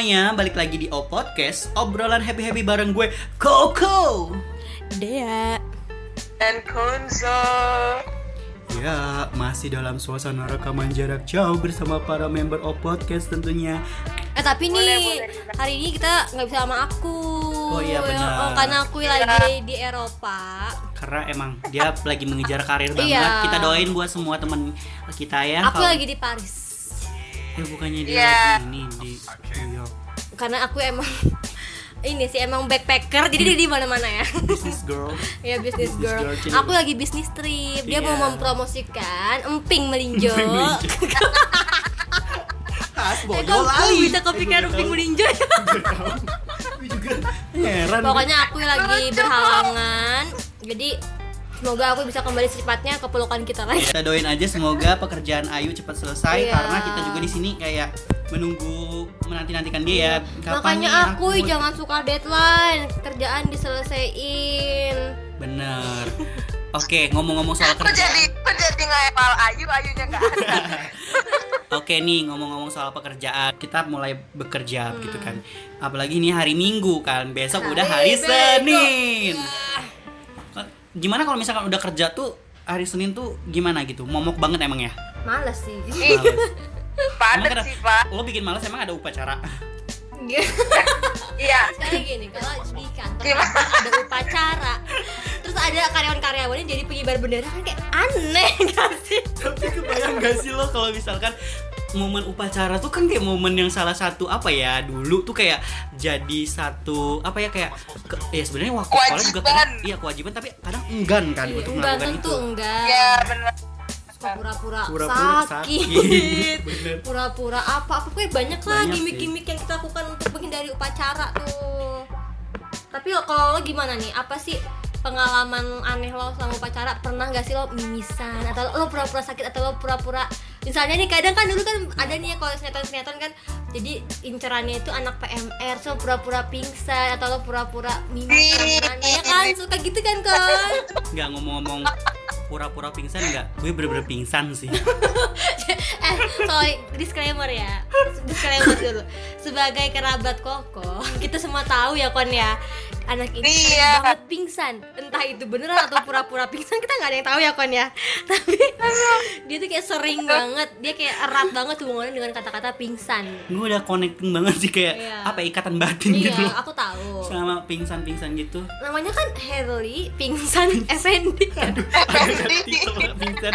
semuanya, balik lagi di O Podcast Obrolan happy-happy bareng gue, Koko Dea dan Kunzo. Ya, masih dalam suasana rekaman jarak jauh bersama para member O Podcast tentunya Eh tapi Boleh, nih boleh. hari ini kita nggak bisa sama aku Oh iya, benar. Oh, Karena aku lagi di Eropa Karena emang dia lagi mengejar karir banget Iya. Kita doain buat semua teman kita ya Aku kalau- lagi di Paris Eh bukannya dia Iya. lagi ini di Karena aku emang ini sih emang backpacker jadi dia di mana-mana ya. Business girl ya business Business girl. Aku lagi bisnis trip. Dia mau Iya. mempromosikan emping melinjo. Khas Eh, kok- bisa kepikiran emping melinjo ya? Gue juga heran Pokoknya aku lagi berhalangan. Jadi semoga aku bisa kembali secepatnya ke pelukan kita lagi. kita doain aja semoga pekerjaan Ayu cepat selesai Iya. karena kita juga di sini kayak menunggu menanti nantikan dia ya kapan Makanya nih aku jangan suka deadline, kerjaan diselesaiin. bener oke ngomong-ngomong soal Kok jadi kerjaan kok jadi ngepal Ayu, Ayunya nggak ada. oke nih ngomong-ngomong soal pekerjaan kita mulai bekerja Hmm. gitu kan apalagi ini hari Minggu kan besok udah Hari hari bego. Senin gimana kalau misalkan udah kerja tuh hari Senin tuh gimana gitu momok banget emang ya Males sih. Ih, Males. Kenapa- sih, Pak. lo bikin males emang ada upacara Iya. Sekali gini, kalau di kantor kan ada upacara, terus ada karyawan-karyawannya jadi pengibar bendera kan kayak aneh gak sih? Tapi kebayang gak sih lo kalau misalkan momen upacara tuh kan kayak momen yang salah satu apa ya dulu tuh kayak jadi satu apa ya kayak ke- ya sebenarnya waktu sekolah juga kadang iya kewajiban tapi kadang enggan kan Iya, untuk enggak melakukan tentu itu enggak. Iya, benar. Pura-pura sakit, pura-pura apa, apa pokoknya banyak lah gimmick-gimmick yang kita lakukan untuk menghindari upacara tuh. Tapi lo- kalau lo gimana nih? Apa sih pengalaman aneh lo selama upacara? Pernah gak sih lo mimisan? Atau lo pura-pura sakit? Atau lo pura-pura Misalnya nih kadang kan dulu kan ada nih ya kalau sinetron-sinetron kan jadi incerannya itu anak PMR so pura-pura pingsan atau lo pura-pura mimisan ya kan? Suka gitu kan kan nggak ngomong-ngomong pura-pura pingsan nggak? Gue bener-bener pingsan sih. Eh sorry disclaimer ya. Disclaimer dulu. Sebagai kerabat koko kita semua tahu ya kon ya anak ini sering Iya. banget pingsan. Entah itu beneran atau pura-pura pingsan kita nggak ada yang tahu ya kon ya. Tapi dia tuh kayak sering banget. Dia kayak erat banget hubungannya dengan kata-kata pingsan. Gue udah connecting banget sih kayak Iya. apa ya, ikatan batin iya gitu loh. aku tahu. Sama pingsan-pingsan gitu. Namanya kan Herli pingsan Effendi ngerti kalau pingsan.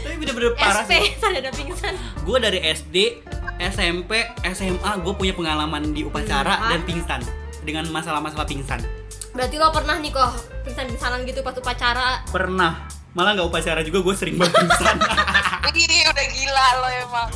Tapi bener-bener parah SP sih. ada pingsan. Gue dari SD, SMP, SMA gue punya pengalaman di upacara Hmm, dan pingsan dengan masalah-masalah pingsan. berarti lo pernah nih kok pingsan-pingsanan gitu pas upacara Pernah, malah nggak upacara juga gue sering banget pingsan. Ih, udah gila lo emang.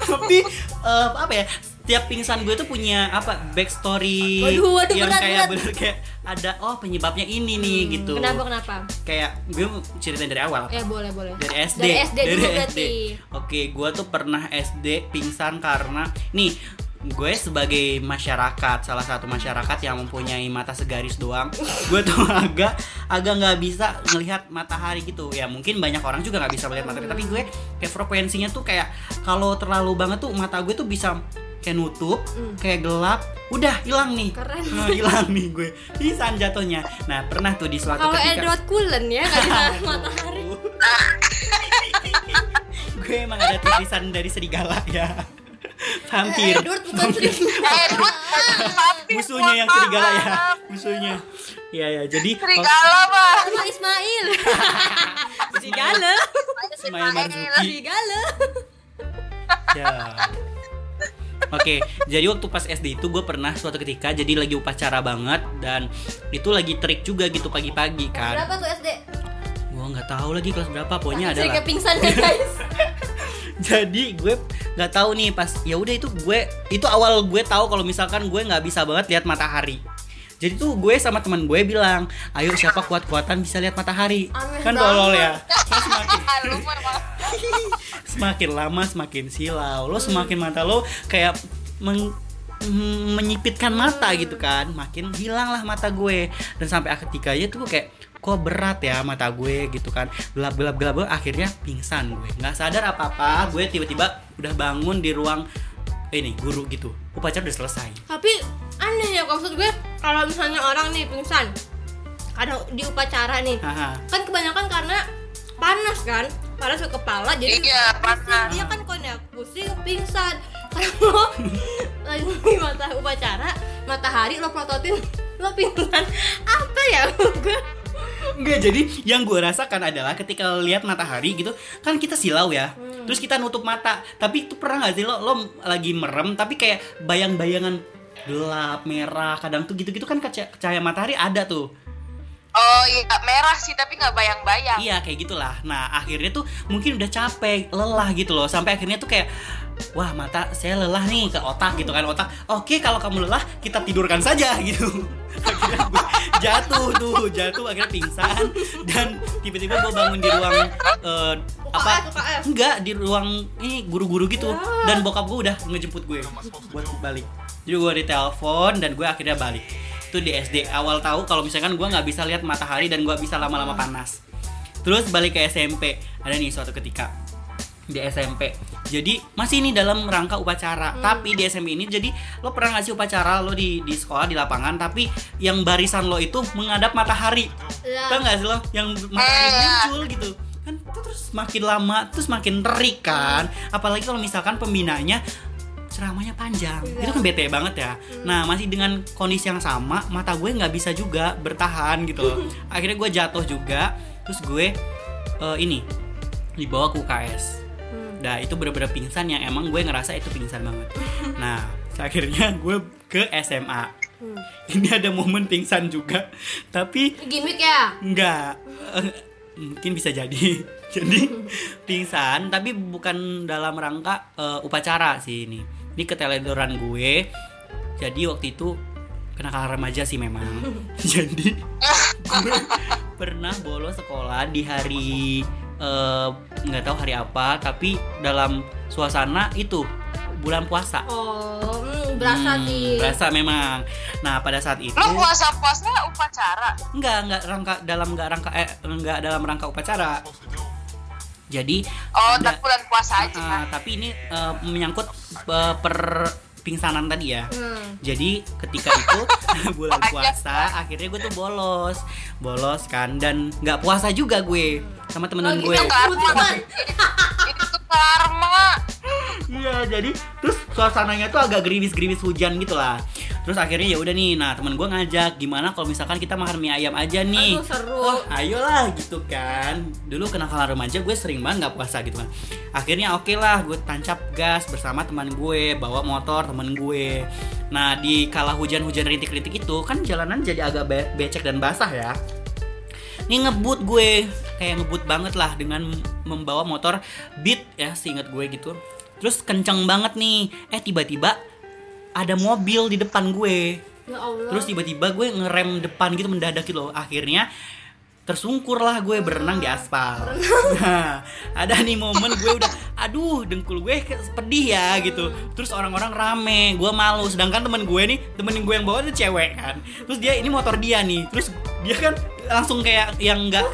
Tapi eh, apa ya? Setiap pingsan gue tuh punya apa backstory Waduh, waduh, yang berat, kayak berat. bener kayak ada oh penyebabnya ini nih gitu. kenapa kenapa Kayak gue ceritain dari awal. Ya boleh boleh. dari SD Dari SD dulu berarti. oke gue tuh pernah SD pingsan karena nih gue sebagai masyarakat salah satu masyarakat yang mempunyai mata segaris doang gue tuh agak agak nggak bisa melihat matahari gitu ya mungkin banyak orang juga nggak bisa melihat matahari tapi gue kayak frekuensinya tuh kayak kalau terlalu banget tuh mata gue tuh bisa kayak nutup Hmm. kayak gelap udah hilang nih Keren. Nah, hilang nih gue pingsan jatuhnya nah pernah tuh di suatu Kalau ketika Edward Cullen ya nggak bisa matahari. gue emang ada titisan dari serigala ya hampir Edward bukan serigala. Edward tapi musuhnya yang serigala ya musuhnya ya ya jadi Serigala, Pak. Sama Ismail. serigala. Ismail Marzuki Serigala. ya Oke, jadi waktu pas SD itu gue pernah suatu ketika jadi lagi upacara banget dan itu lagi trik juga gitu pagi-pagi kan. Berapa tuh SD? Gue nggak tahu lagi kelas berapa, pokoknya Sering adalah. pingsan ya guys. jadi gue nggak tahu nih pas ya udah itu gue itu awal gue tahu kalau misalkan gue nggak bisa banget lihat matahari. Jadi tuh gue sama teman gue bilang ayo siapa kuat-kuatan bisa lihat matahari? Aneh kan tolol ya? Terus semakin semakin lama semakin silau. Lo semakin mata lo kayak meng- mm, menyipitkan mata gitu kan. Makin hilang lah mata gue. Dan sampai ketika aja tuh kayak kok berat ya mata gue gitu kan gelap gelap gelap gelap, akhirnya pingsan gue nggak sadar apa apa gue tiba-tiba udah bangun di ruang ini guru gitu upacara udah selesai Tapi aneh ya maksud gue kalau misalnya orang nih pingsan kadang di upacara nih Haha. kan kebanyakan karena panas kan panas ke kepala jadi Iya, pusing. panas. iya kan konek pusing pingsan kalau lagi mata upacara matahari lo prototin lo pingsan apa ya gue Enggak jadi yang gue rasakan adalah ketika lihat matahari gitu kan kita silau ya Hmm. terus kita nutup mata tapi itu pernah nggak sih lo lo lagi merem tapi kayak bayang-bayangan gelap merah kadang tuh gitu-gitu kan cahaya matahari ada tuh Oh iya, merah sih tapi nggak bayang-bayang. Iya kayak gitulah. Nah akhirnya tuh mungkin udah capek, lelah gitu loh. Sampai akhirnya tuh kayak wah mata saya lelah nih ke otak gitu kan otak. Oke kalau kamu lelah kita tidurkan saja gitu. akhirnya gue jatuh tuh jatuh akhirnya pingsan. Dan tiba-tiba gue bangun di ruang eh, apa? Enggak di ruang ini guru-guru gitu. Dan bokap gue udah ngejemput gue buat balik. Jadi gue ditelepon dan gue akhirnya balik. Itu di SD awal tahu kalau misalkan gue nggak bisa lihat matahari dan gue bisa lama-lama panas. Terus balik ke SMP ada nih suatu ketika di SMP jadi masih ini dalam rangka upacara. Tapi di SMP ini jadi lo pernah ngasih upacara lo di di sekolah di lapangan tapi yang barisan lo itu menghadap matahari? Iya. tau nggak sih lo? Yang matahari Iya. muncul gitu. Kan itu terus makin lama terus makin terik kan. Apalagi kalau misalkan pembinanya ceramahnya panjang. Iya. itu kan bete banget ya. Nah masih dengan kondisi yang sama mata gue nggak bisa juga bertahan gitu loh. Akhirnya gue jatuh juga. Terus gue eh, ini dibawa ke UKS Nah itu bener-bener pingsan yang emang gue ngerasa itu pingsan banget. Nah akhirnya gue ke SMA Hmm. Ini ada momen pingsan juga Tapi gimmick ya? Enggak. Eh, Mungkin bisa jadi. Jadi pingsan Tapi bukan dalam rangka eh, upacara sih ini. Ini keteledoran gue. Jadi waktu itu Kenakalan remaja sih memang. Jadi Gue pernah bolos sekolah di hari eh, nggak tahu hari apa Tapi dalam suasana itu Bulan puasa oh hmm, berasa Hmm, sih Berasa memang Nah pada saat itu Lo puasa-puasa upacara. Enggak, enggak rangka dalam enggak rangka eh enggak dalam rangka upacara. Jadi Oh, ada- bulan puasa aja. Ah, tapi ini eh, menyangkut eh, per pingsanan tadi ya. Hmm. Jadi ketika itu bulan puasa, akhirnya gue tuh bolos, bolos kan dan nggak puasa juga gue sama temen-temen Oh, gue. Karma. Itu karma. Iya, jadi terus suasananya tuh agak gerimis-gerimis hujan gitu lah. Terus akhirnya ya udah nih, nah teman gue ngajak gimana kalau misalkan kita makan mie ayam aja nih. Aduh, seru. Oh, ayolah gitu kan. Dulu kenakalan remaja gue sering banget nggak puasa gitu kan. Akhirnya oke lah, gue tancap gas bersama teman gue, bawa motor temen gue. Nah di kala hujan-hujan rintik-rintik itu kan jalanan jadi agak be- becek dan basah ya. Ini ngebut gue kayak ngebut banget lah dengan membawa motor Beat ya seingat gue gitu. Terus kenceng banget nih. Eh tiba-tiba ada mobil di depan gue. ya Allah Terus tiba-tiba gue ngerem depan gitu mendadak gitu loh. Akhirnya tersungkur lah gue berenang di aspal. Nah, ada nih momen gue udah, aduh dengkul gue pedih ya gitu. Terus orang-orang rame, gue malu. Sedangkan temen gue nih, temen gue yang bawa tuh cewek kan. Terus dia ini motor dia nih. Terus dia kan langsung kayak yang enggak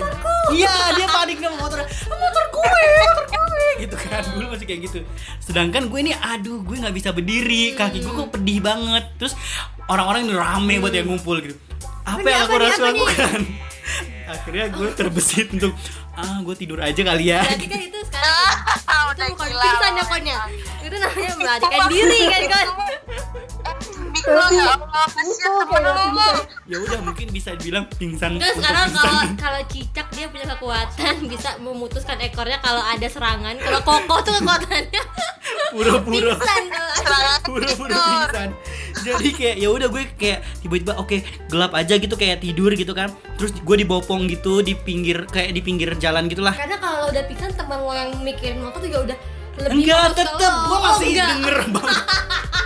Iya, dia panik sama motor. Motor gue, motor gue gitu kan. Dulu masih kayak gitu. Sedangkan gue ini aduh, gue nggak bisa berdiri. Kaki gue kok pedih banget. Terus orang-orang ini rame buat yang ngumpul gitu. Apa Ini yang aku apa nih, lakukan? Akhirnya gue terbesit untuk ah gue tidur aja kali ya. berarti kan itu sekarang itu udah bukan pingsan ya konnya itu namanya melarikan diri kan kon? Mik lo ya udah mungkin bisa dibilang pingsan. Terus sekarang pingsan. kalau kalau cicak dia punya kekuatan bisa memutuskan ekornya kalau ada serangan. Kalau kokoh tuh kekuatannya pura-pura pingsan pura-pura pingsan. Jadi kayak ya udah gue kayak tiba-tiba oke gelap aja gitu kayak tidur gitu kan. Terus gue dibopong gitu di pinggir kayak di pinggir jalan gitulah. Karena kalau udah pingsan teman lo yang mikirin motor juga udah lebih Enggak, tetep gue masih Oh, enggak. denger banget.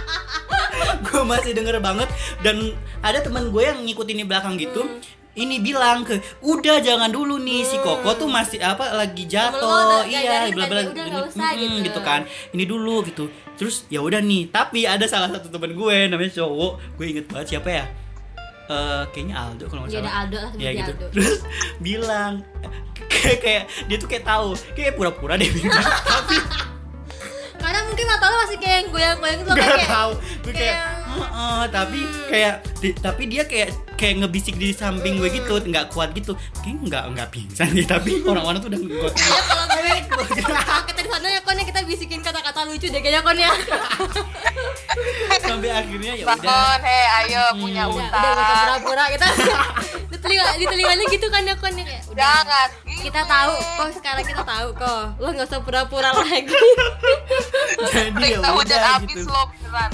gue masih denger banget dan ada teman gue yang ngikutin di belakang gitu. Hmm. Ini bilang ke, udah jangan dulu nih si Koko tuh masih apa lagi jatuh, iya, bla bla Mm-mm, gitu. gitu kan. Ini dulu gitu. Terus ya udah nih, tapi ada salah satu teman gue namanya cowok, gue inget banget siapa ya? Eh kayaknya Aldo kalau nggak Ya salah. Aldo lah, ya gitu Aldo. terus bilang kayak kayak dia tuh kayak tahu kayak pura-pura deh bilang tapi Karena mungkin mata lo masih kayak goyang-goyang tuh Gak kayak tahu, gue kayak, kayak- "Heeh," tapi kayak, di- tapi dia kayak kayak ngebisik di samping gue gitu, nggak kuat gitu, kayak nggak nggak pingsan sih, tapi orang-orang tuh udah gue Ya kalau gue kita di sana ya kon ya kita bisikin kata-kata lucu deh kayaknya kon ya. sampai akhirnya ya udah, Bangun, hei ayo punya Udah, utang. udah bukan pura-pura kita di telinga di telinganya gitu kan ya kon ya kayak udah Jangan. kita gitu. tahu kok sekarang kita tahu kok lo nggak usah pura-pura lagi jadi ya udah habis gitu. lo beneran.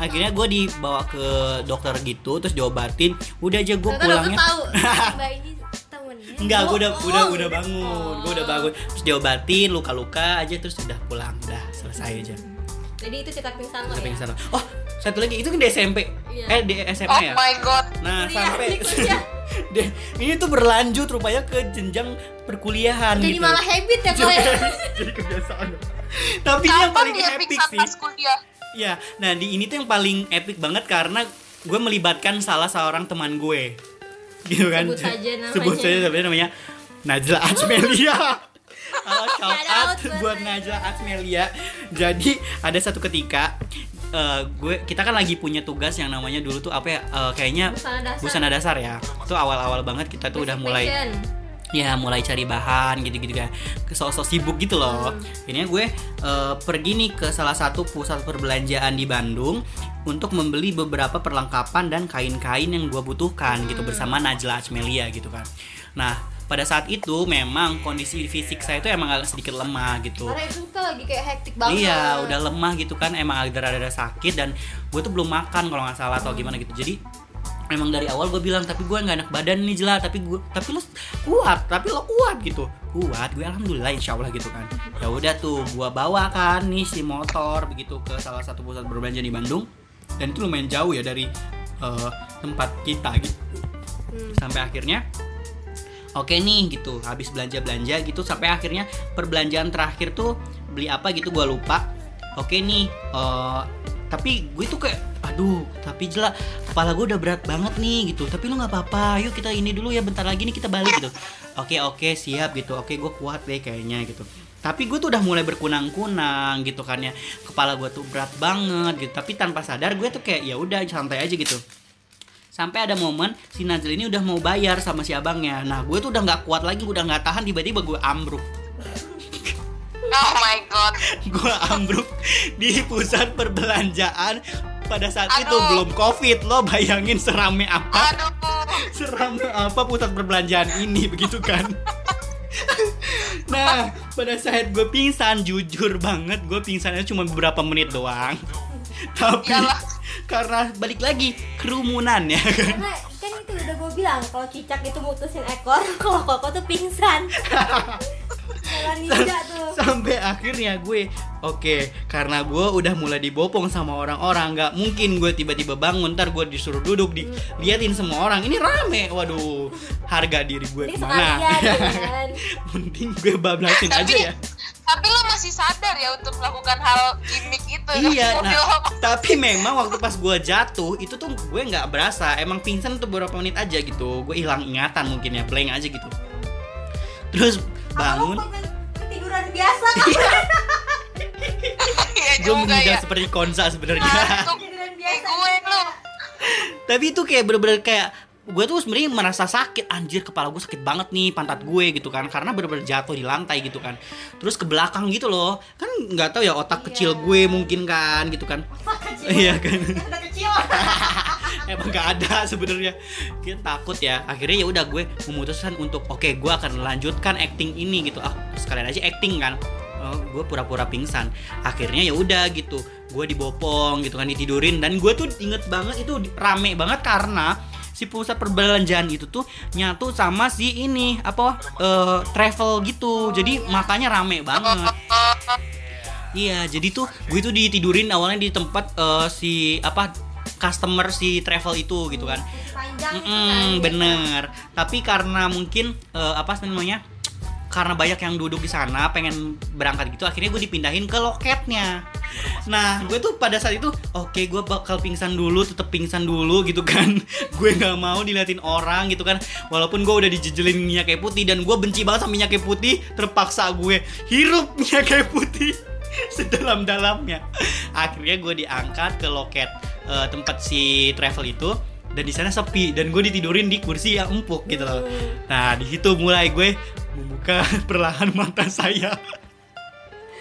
Akhirnya gue dibawa ke dokter gitu, terus diobatin, udah aja gue pulangnya. tahu mbak ini temennya Enggak, gue udah Oh, udah oh, udah bangun, gue udah Oh. bangun, terus diobatin luka-luka aja, terus udah pulang, udah selesai aja. jadi itu cerita pingsan lo ya pingsan. Oh, satu lagi itu kan di SMP, Iya. eh di SMA Oh ya. my god. Nah Kuliah, sampai di kuliah. Deh, ini tuh berlanjut rupanya ke jenjang perkuliahan jadi gitu. malah habit ya kalau ya jadi kebiasaan. Tapi ini yang Kapan paling dia epic pingsan sih. pas kuliah? Ya, nah di ini tuh yang paling epic banget karena gue melibatkan salah seorang teman gue, gitu kan? Sebut saja namanya. Sebut saja namanya Najla Ajmelia. Halo shout Shout out out buat Najla Ajmelia. Jadi ada satu ketika eh, gue kita kan lagi punya tugas yang namanya dulu tuh apa ya? eh, kayaknya Busana dasar. busana dasar ya. Itu awal-awal banget kita tuh udah mulai. Ya mulai cari bahan gitu-gitu kan. Ke sosok sibuk gitu loh. Ini gue eh, pergi nih ke salah satu pusat perbelanjaan di Bandung untuk membeli beberapa perlengkapan dan kain-kain yang gue butuhkan gitu bersama Najla Ajmelia gitu kan. Nah pada saat itu memang kondisi fisik saya itu emang agak sedikit lemah gitu. Karena itu lagi kayak hektik banget. Iya, udah lemah gitu kan, emang agak ada sakit dan gue tuh belum makan kalau nggak salah atau gimana gitu. Jadi emang dari awal gue bilang tapi gue nggak enak badan nih jelas tapi gue tapi lo kuat tapi lo kuat gitu. Kuat gue alhamdulillah insya Allah gitu kan. Ya udah tuh gue bawa kan nih si motor begitu ke salah satu pusat berbelanja di Bandung. Dan itu lumayan jauh ya dari eh, tempat kita gitu. Hmm. sampai akhirnya oke nih gitu. Habis belanja belanja gitu. Sampai akhirnya perbelanjaan terakhir tuh beli apa gitu. Gua lupa. Oke nih eh, tapi gue tuh kayak aduh tapi jelas kepala gue udah berat banget nih gitu. Tapi lu nggak apa-apa yuk kita ini dulu ya bentar lagi nih kita balik gitu. Oke oke siap gitu. Oke gue kuat deh kayaknya gitu. Tapi gue tuh udah mulai berkunang-kunang gitu kan ya. Kepala gue tuh berat banget gitu. Tapi tanpa sadar gue tuh kayak ya udah santai aja gitu. Sampai ada momen si Najl ini udah mau bayar sama si abangnya. Nah gue tuh udah nggak kuat lagi udah nggak tahan tiba-tiba gue ambruk. Oh my god. gue ambruk di pusat perbelanjaan pada saat itu Aduh. belum covid lo bayangin serame apa Aduh. serame apa pusat perbelanjaan ini begitu kan nah pada saat gue pingsan jujur banget gue pingsannya cuma beberapa menit doang tapi Iyalah. karena balik lagi kerumunan ya kan karena kan itu udah gue bilang kalau cicak itu mutusin ekor kalau koko tuh pingsan jalan ninja tuh. sampai akhirnya gue oke karena gue udah mulai dibopong sama orang-orang nggak mungkin gue tiba-tiba bangun ntar gue disuruh duduk diliatin semua orang. Ini rame waduh harga diri gue ini ke mana? sekalian kan mending gue bablasin aja Tapi ya. tapi lo masih sadar ya untuk melakukan hal gimmick itu. iya Tapi nah lo- tapi memang waktu pas gue jatuh itu tuh gue nggak berasa. Emang pingsan tuh beberapa menit aja gitu. Gue hilang ingatan mungkin ya blank aja gitu. Terus bangun. ketiduran biasa kan Iya. Gue juga mengidap ya. seperti konsa sebenarnya. Ketiduran biasa gue lo. tapi itu kayak bener-bener kayak gue tuh sebenarnya merasa sakit. Anjir kepala gue sakit banget nih pantat gue gitu kan. Karena bener-bener jatuh di lantai gitu kan. Terus ke belakang gitu loh. Kan nggak tahu ya otak Iya. kecil gue mungkin kan gitu kan. Iya kan. Kecil emang nggak ada sebenarnya. Kita takut ya. Akhirnya ya udah gue memutuskan untuk oke gue akan melanjutkan acting ini gitu. Ah sekalian aja acting kan. Oh, gue pura-pura pingsan. Akhirnya ya udah gitu. Gue dibopong gitu kan ditidurin. Dan gue tuh inget banget itu rame banget karena si pusat perbelanjaan itu tuh nyatu sama si ini apa eh, travel gitu. Jadi makanya rame banget. Iya, jadi tuh gue tuh ditidurin awalnya di tempat eh, si apa customer si travel itu gitu kan. panjang Mm-mm, bener. Tapi karena mungkin eh, apa namanya? Karena banyak yang duduk di sana pengen berangkat gitu, akhirnya gue dipindahin ke loketnya. Nah, gue tuh pada saat itu, oke, gue bakal pingsan dulu, tetep pingsan dulu gitu kan. gue nggak mau diliatin orang gitu kan. Walaupun gue udah dijejelin minyak kayu putih dan gue benci banget sama minyak kayu putih, terpaksa gue hirup minyak kayu putih. sedalam-dalamnya akhirnya gue diangkat ke loket eh, tempat si travel itu dan di sana sepi dan gue ditidurin di kursi yang empuk gitu loh. Nah di situ mulai gue membuka perlahan mata saya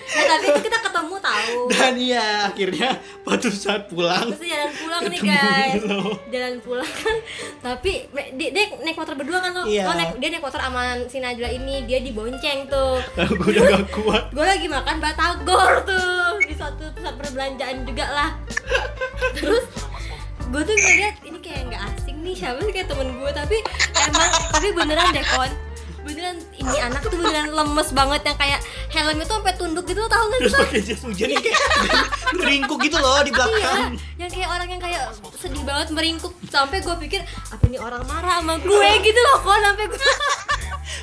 Eh, tapi itu kita ketemu tahu. Dan iya akhirnya waktu saat pulang. Terus jalan pulang nih guys. lo. jalan pulang kan. Tapi dia, dia naik motor berdua kan lo? Iya. Oh, naik, dia naik motor sama si Najla ini. Dia dibonceng tuh. Lalu gue udah gak kuat. gue lagi makan batagor tuh. Di suatu pusat perbelanjaan juga lah. Terus gue tuh ngeliat ini kayak nggak asing nih. Siapa sih? Kayak temen gue tapi emang tapi beneran deh kon beneran ini anak tuh beneran lemes banget yang kayak helmnya tuh sampai tunduk gitu lo tau gak sih pakai jas hujan yang kayak meringkuk gitu loh di Iya, belakang. yang kayak orang yang kayak sedih banget meringkuk. Sampai gue pikir apa ini orang marah sama gue gitu loh kon sampai gue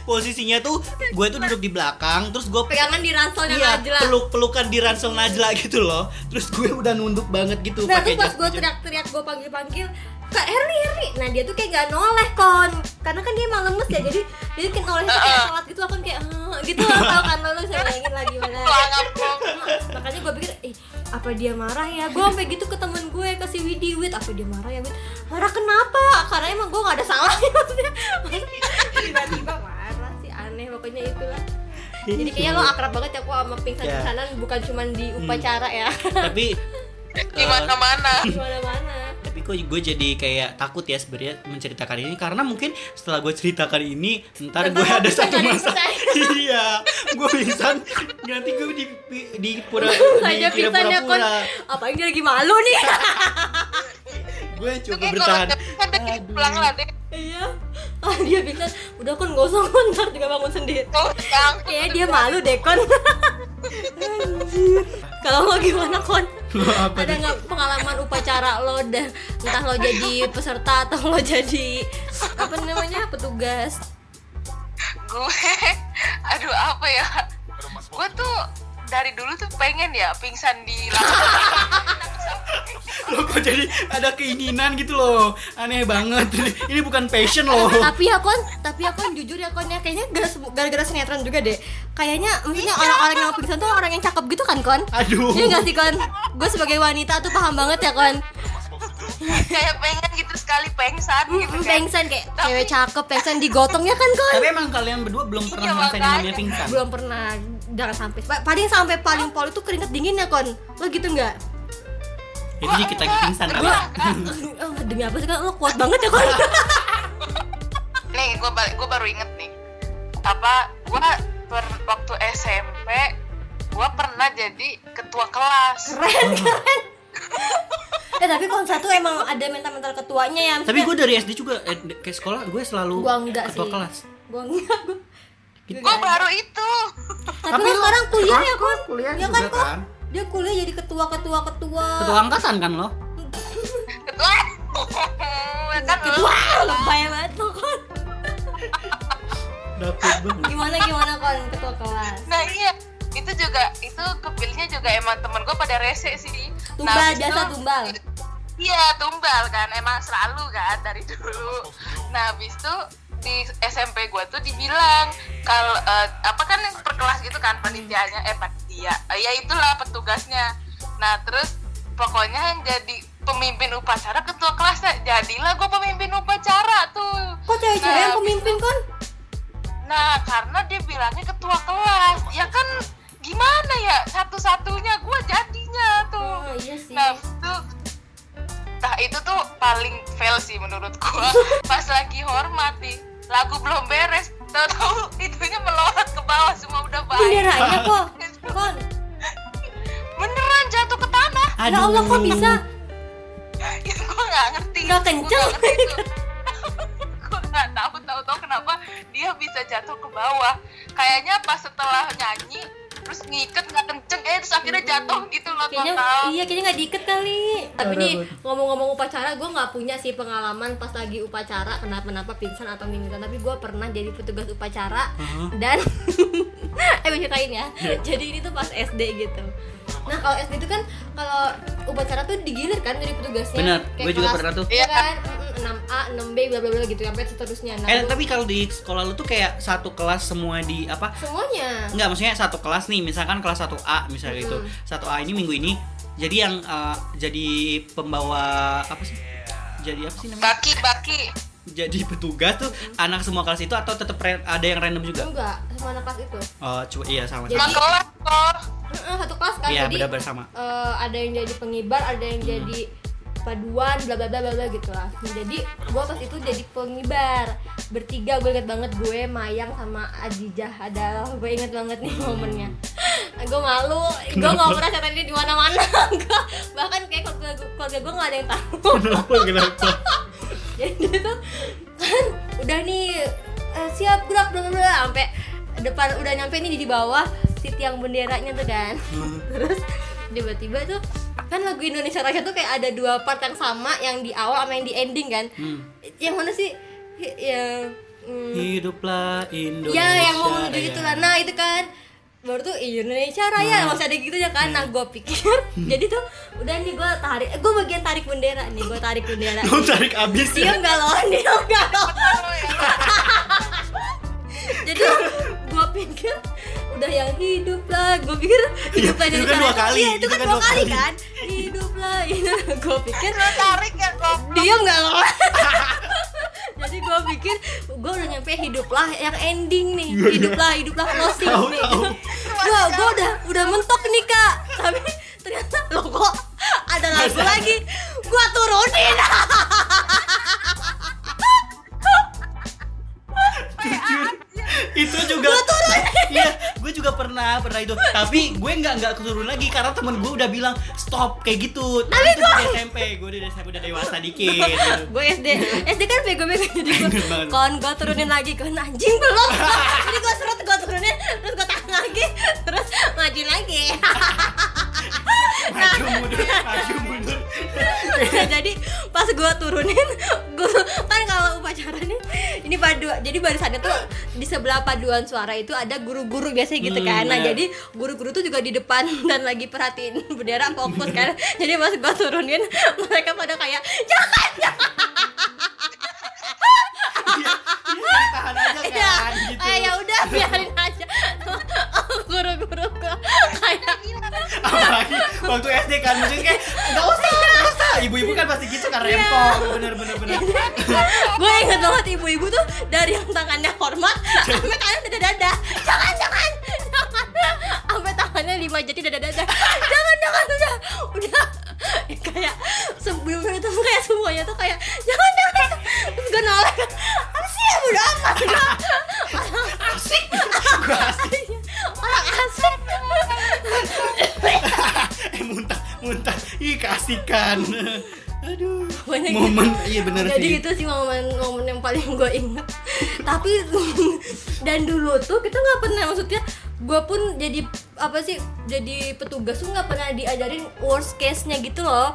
posisinya tuh gue tuh duduk di belakang terus gue pegangan di ranselnya Iya, Najla. peluk pelukan di ransel Najla gitu loh. Terus gue udah nunduk banget gitu Nah tuh pas gue teriak-teriak gue panggil-panggil Kak Herli Herli Nah dia tuh kayak gak noleh kon. Karena kan dia emang lemes ya Jadi dia kayak noleh tuh kayak sholat gitu lah kon Kayak gitu loh tau kan lo Lu bisa bayangin lah Pelangap lo. Makanya gue pikir Eh apa dia marah ya? Gue sampai gitu ke temen gue Ke si Widi Wid Apa dia marah ya Wid? Marah kenapa? Karena emang gue gak ada salahnya Maksudnya Tiba-tiba marah sih Aneh pokoknya itulah. Jadi kayaknya lo akrab banget ya kok sama pingsan-pingsanan bukan cuma di upacara ya. Tapi Di mana-mana. di mana-mana tapi kok gue jadi kayak takut ya sebenarnya menceritakan ini. Karena mungkin setelah gue ceritakan ini ntar gue ada bisa satu masa iya gue pingsan nanti gue di di pura kon pura-pura. apa ini lagi malu nih? Gue coba kayak bertahan. udah kan deh pulang lah deh. iya. Ah dia pingsan udah kon gosong kon ntar juga bangun sendiri. Yang kayaknya dia malu deh kon Anjir. kalau lo gimana kon Apa ada nggak pengalaman upacara lo dah entah lo jadi peserta atau lo jadi apa namanya petugas? Gue aduh apa ya? Gue tuh dari dulu tuh pengen ya pingsan di lapangan lo kok jadi ada keinginan gitu loh? Aneh banget. Ini bukan passion loh. Tapi ya kon. Tapi ya kon jujur ya kon ya. Kayaknya gara- gara-gara sinetron juga deh. Kayaknya maksudnya orang-orang yang pingsan tuh orang yang cakep gitu kan kon? Aduh. Iya gak sih kon? Gue sebagai wanita tuh paham banget ya kon. Kayak pengen gitu sekali pengsan gitu kan Pengsan kayak cewek cakep, pengsan digotongnya kan kon? tapi emang kalian berdua belum pernah Iya, ngerasain yang namanya pingsan? Belum pernah, jangan sampai. Pa- Paling sampai paling pol itu keringet dingin ya kon? Lo gitu nggak? Itu dikit lagi pingsan kali Gua, oh, demi apa sih kan lo kuat banget ya kon? nih gue balik gue baru inget nih apa gue per waktu SMP gue pernah jadi ketua kelas Keren, keren Eh tapi kon satu emang ada mental-mental ketuanya ya tapi gue dari SD juga eh, kayak sekolah gue selalu Gua enggak ketua sih. kelas Gue enggak, gue gue baru itu Tapi, Tapi lo sekarang kuliah ya sekarang kon? kuliah ya kan kok? kan? Dia kuliah jadi ketua-ketua ketua ketua. Angkatan kan lo? Ketua. Kan Wah, lebay banget lo banget. Gimana gimana kon? Ketua kelas? nah iya. Itu juga itu kepilihnya juga emang temen gue pada rese sih. Tumbal, habis biasa itu- tumbal. Iya tumbal kan. Emang selalu kan dari dulu. Nah habis itu di SMP gue tuh dibilang kalau eh, apa kan yang per kelas gitu kan panitianya eh Eh, ya itulah petugasnya. Nah terus pokoknya yang jadi pemimpin upacara ketua kelasnya jadilah gue pemimpin upacara tuh. Kok cewek-cewek yang Nah, pemimpin kon? Nah, karena dia bilangnya ketua kelas, ya kan gimana ya satu-satunya gue jadinya tuh. Oh iya sih. Nah, itu nah itu tuh paling fail sih menurut gua. Pas lagi hormat nih, lagu belum beres, tahu-tahu itunya melorot ke bawah semua udah baik. Benderanya kok, kon. Beneran jatuh ke tanah. Ya Allah kok bisa? Itu gua nggak ngerti. Gua kenceng. gua nggak tahu tahu-tahu kenapa dia bisa jatuh ke bawah. Kayaknya pas setelah nyanyi terus ngiket nggak kenceng eh terus akhirnya jatuh gitu loh Kayaknya total. iya kayaknya nggak diikat kali. Tapi nih ngomong-ngomong upacara, gue nggak punya sih pengalaman pas lagi upacara kenapa-napa pingsan atau mimisan. Tapi gue pernah jadi petugas upacara Aha. dan eh gue ceritain ya. Iya. Jadi ini tuh pas SD gitu. Nah kalau SD itu kan kalau upacara tuh digilir kan dari petugasnya. Bener, Kayak gue juga pernah tuh. Iya Iya. kan. Mm-mm. 6A 6B bla bla bla gitu sampai seterusnya nah Eh tapi kalau di sekolah lu tuh kayak satu kelas semua di apa? semuanya Enggak, maksudnya satu kelas nih, misalkan kelas 1A misalnya gitu. Mm-mm. 1A ini minggu ini jadi yang eh, jadi pembawa apa sih? Jadi apa sih namanya? Baki, baki. Jadi petugas tuh anak semua kelas itu atau tetap ada yang random juga? enggak sama anak kelas itu Oh, cu iya sama. Jadi- kelas. Heeh, satu kelas kan Iya, jadi benar-benar sama. eh, ada yang jadi pengibar ada yang Hmm. jadi paduan bla bla bla bla bla gitu lah. Nah, jadi gue pas itu jadi pengibar. Bertiga gue inget banget gue Mayang sama Adijah. Ada gue inget banget nih momennya. Gue malu. Gue nggak pernah cerita ini di mana mana bahkan kayak keluarga gue keluarga gue nggak ada yang tahu. Kenapa? Kenapa? jadi dia tuh kan udah nih eh, siap gerak bla bla sampai depan udah nyampe nih di bawah si tiang benderanya tuh kan terus tiba-tiba tuh kan lagu Indonesia Raya tuh kayak ada dua part yang sama yang di awal sama yang di ending kan? Hmm. yang mana sih? Yang hmm, Hiduplah Indonesia. ya yang mau menuju itu lah nah itu kan. Baru tuh Indonesia Raya. Masih ada gitu ya kan? Nah gue pikir. Jadi tuh udah nih gue tarik gue bagian tarik bendera nih. Gue tarik bendera. Lu tarik abis ya? Diam gak lo, diam gak lo Oh, ya. Jadi gue pikir udah yang hidup lah Gue pikir hidup lah itu kan dua kali, Iya itu kan dua kali kan? Hidup lah Gue pikir Lu tarik ya kok. Diam gak lo Jadi gue pikir gue udah nyampe hidup lah yang ending nih. Hidup lah, hidup lah closing nih. Gue gue udah udah mentok nih kak. Tapi ternyata lo kok ada lagu lagi? Gue turunin. Itu juga iya gue juga pernah pernah itu. Tapi gue nggak nggak keturun lagi karena temen gue udah bilang stop kayak gitu. Tapi itu di SMP gue di SMP udah dewasa dikit gitu. gue SD SD kan bego-bego jadi gue kon gue turunin lagi. Kon anjing belum. Jadi gue serut gue turunin terus gue tahan lagi terus maju lagi. Maju mundur maju mundur. Jadi pas gue turunin gue kan kalau upacara nih ini padu jadi barisannya tuh di sebelah paduan suara itu ada guru-guru biasanya gitu Hmm, kan. Nah iya. jadi guru-guru tuh juga di depan dan lagi perhatiin bendera fokus kan. Jadi pas gue turunin mereka pada kayak jangan jangan. Iya iya tahan aja ya kan gitu. eh, ya udah biarin aja. Guru-guru kayak apalagi waktu SD kan maksudnya kayak nggak usah nggak usah ibu-ibu kan pasti gitu kan rempong. Bener bener bener. Gue inget banget ibu-ibu tuh dari yang tangannya hormat sampai tangannya dada dada jangan jangan jangan. Sampai tangannya lima jati dada dada jangan jangan udah. Udah. Kayak sebelum itu kayak semuanya tuh kayak jangan momen. Gitu. iya bener jadi sih. itu sih momen-momen yang paling gue inget tapi dan dulu tuh kita nggak pernah maksudnya gue pun jadi apa sih jadi petugas tuh nggak pernah diajarin worst case nya gitu loh.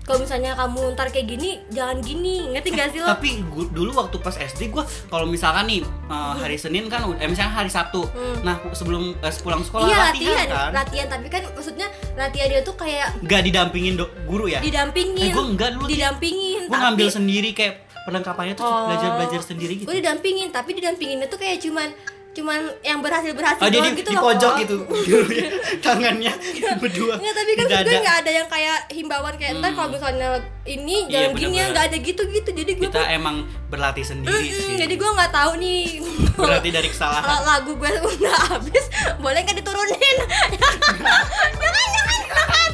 Kalau misalnya kamu ntar kayak gini jangan gini. Ngerti gak sih lo? Tapi gua, dulu waktu pas SD gua kalau misalkan nih uh, hari Senin kan eh misalnya hari Sabtu. Hmm. nah sebelum eh, pulang sekolah iya latihan, latihan kan. latihan. Tapi kan maksudnya latihan dia tuh kayak nggak didampingin do- guru ya? Didampingin. Eh, gua enggak dulu. didampingin gue ngambil sendiri kayak perlengkapannya tuh oh, belajar belajar sendiri gitu. Gue didampingin tapi didampinginnya tuh kayak cuman cuman yang berhasil berhasil oh, doang di, gitu di loh. pojok gitu ya, tangannya berdua. nggak tapi kan gue nggak ada yang kayak himbauan kayak entar hmm. kalau misalnya ini jangan iya, gini nggak ada gitu gitu jadi gue kita tuh, emang berlatih sendiri mm, sih. jadi gue nggak tahu nih. Berlatih dari kesalahan. Lagu gue udah habis boleh nggak diturunin? Jangan jangan jangan.